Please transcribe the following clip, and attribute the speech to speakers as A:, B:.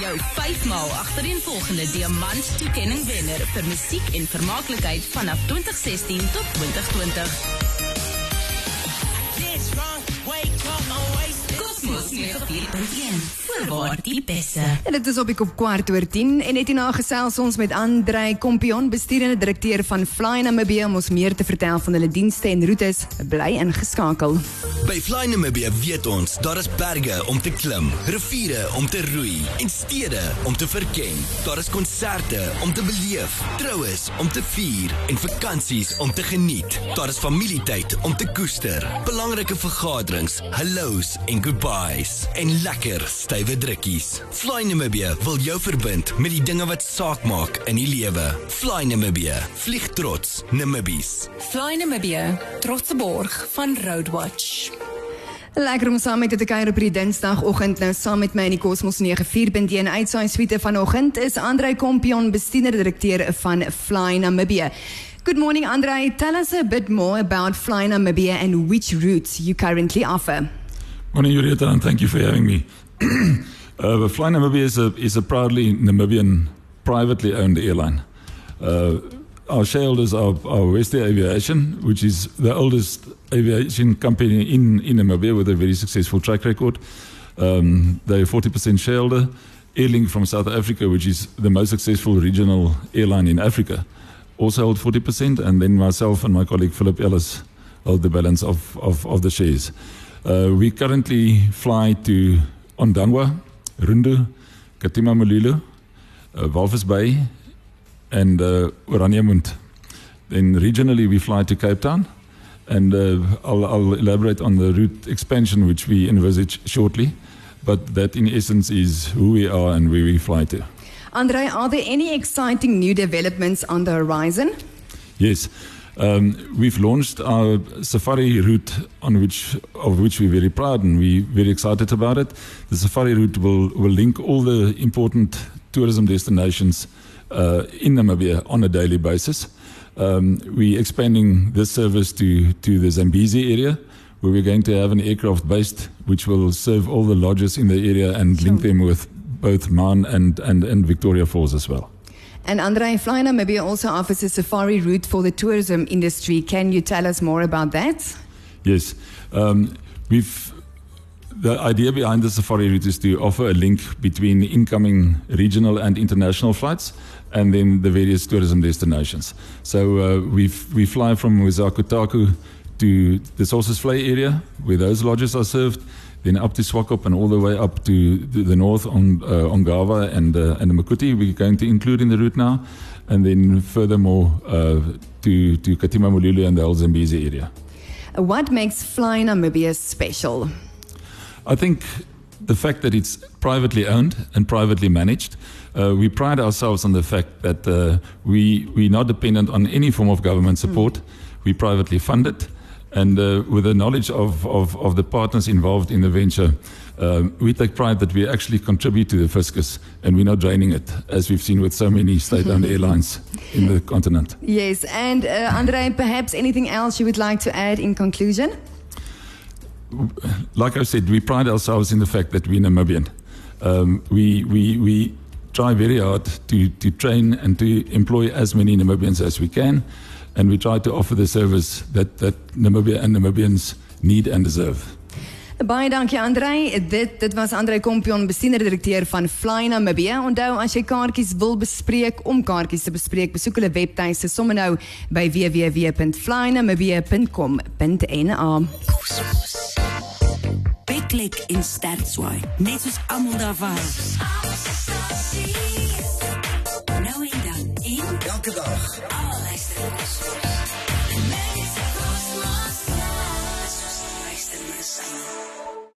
A: Jou 5 maal agtereenvolgende diamant toekenning wenner vir musiek en vermaaklikheid vanaf 2016 tot 2020. Voorwaar die beste.
B: En dit is op die kop kwart oor 10 en net hierna gesels ons met Andrei Kompion, besturende direkteur van Fly Namibia om ons meer te vertel van hulle dienste en roetes. Bly ingeskakel.
C: By Fly Namibia weet ons daar is berge om te klim, riviere om te roei en stede om te verken. Daar is konserte om te beleef, troues om te vier en vakansies om te geniet. Daar is familietyd om te koester, belangrike vergaderings, halloos en goodbyes en lekker stywe drukkies. Fly Namibia wil jou verbind met die dinge wat saak maak in die lewe. Fly Namibia, vlieg trots Namibies.
A: Fly Namibia, trotse borg van Roadwatch.
B: Lekker om saam met te kuier op die Dinsdagoggend nou saam met my in die Cosmos 94.1 uitsaai suite vanoggend is Andrei Kompion, besturende direkteur van Fly Namibia. Good morning Andrei, tell us a bit more about Fly Namibia and which routes you currently offer.
D: Morning, Yurieta, and thank you for having me. uh, Fly Namibia is a, is a proudly Namibian privately owned airline. Uh, our shareholders are, are Aviation, which is the oldest aviation company in, in Namibia with a very successful track record. Um, they're 40% shareholder. Airlink from South Africa, which is the most successful regional airline in Africa, also hold 40%. And then myself and my colleague Philip Ellis hold the balance of, of, of the shares. Uh, we currently fly to Ondangwa, Rundu, Katima Mulilo, uh, Walvis Bay, and uh, Oranjemund. Then regionally, we fly to Cape Town, and uh, I'll, I'll elaborate on the route expansion which we envisage shortly. But that, in essence, is who we are and where we fly to.
B: Andre, are there any exciting new developments on the horizon?
D: Yes. Um, we've launched our safari route, on which of which we're very proud and we're very excited about it. The safari route will will link all the important tourism destinations uh, in Namibia on a daily basis. Um, we're expanding this service to to the Zambezi area, where we're going to have an aircraft based, which will serve all the lodges in the area and link them with both Maun and and, and Victoria Falls as well.
B: And Andrei, Fly Namibia also offers a safari route for the tourism industry. Can you tell us more about that?
D: Yes. Um, we've the idea behind the safari route is to offer a link between incoming regional and international flights and then the various tourism destinations. So uh, we we fly from Hosea Kutako to the Sossusvlei area where those lodges are served, then up to Swakop and all the way up to the, the north on uh, Ongava and uh, and the Makuti. We're going to include in the route now, and then furthermore uh, to to Katima Mulilo and the El Zambezi area.
B: What makes Fly Namibia special?
D: I think the fact that it's privately owned and privately managed. Uh, we pride ourselves on the fact that uh, we we're not dependent on any form of government support. Mm. We privately fund it, and uh, with the knowledge of, of, of the partners involved in the venture, uh, we take pride that we actually contribute to the fiscus and we're not draining it, as we've seen with so many state-owned airlines in the continent.
B: Yes, and uh, Andrei, perhaps anything else you would like to add in conclusion?
D: Like I said, we pride ourselves in the fact that we're Namibian. Um, we, we, we try very hard to, to train and to employ as many Namibians as we can. and we try to offer the service that that Namibia and Namibians need and deserve.
B: Baie dankie Andrei. Dit dit was Andrei Kompion, besturende direkteur van Fly Namibia. Onthou as jy kaartjies wil bespreek om kaartjies te bespreek, besoek hulle webtuiste sommer nou by www.flynamibia.com.na.
A: Beklik in Stertswaai. Net soos almal daar was. Nou en dan en
C: elke dag.
A: Almal luister. En Maggie se kosmos. Luister na saam.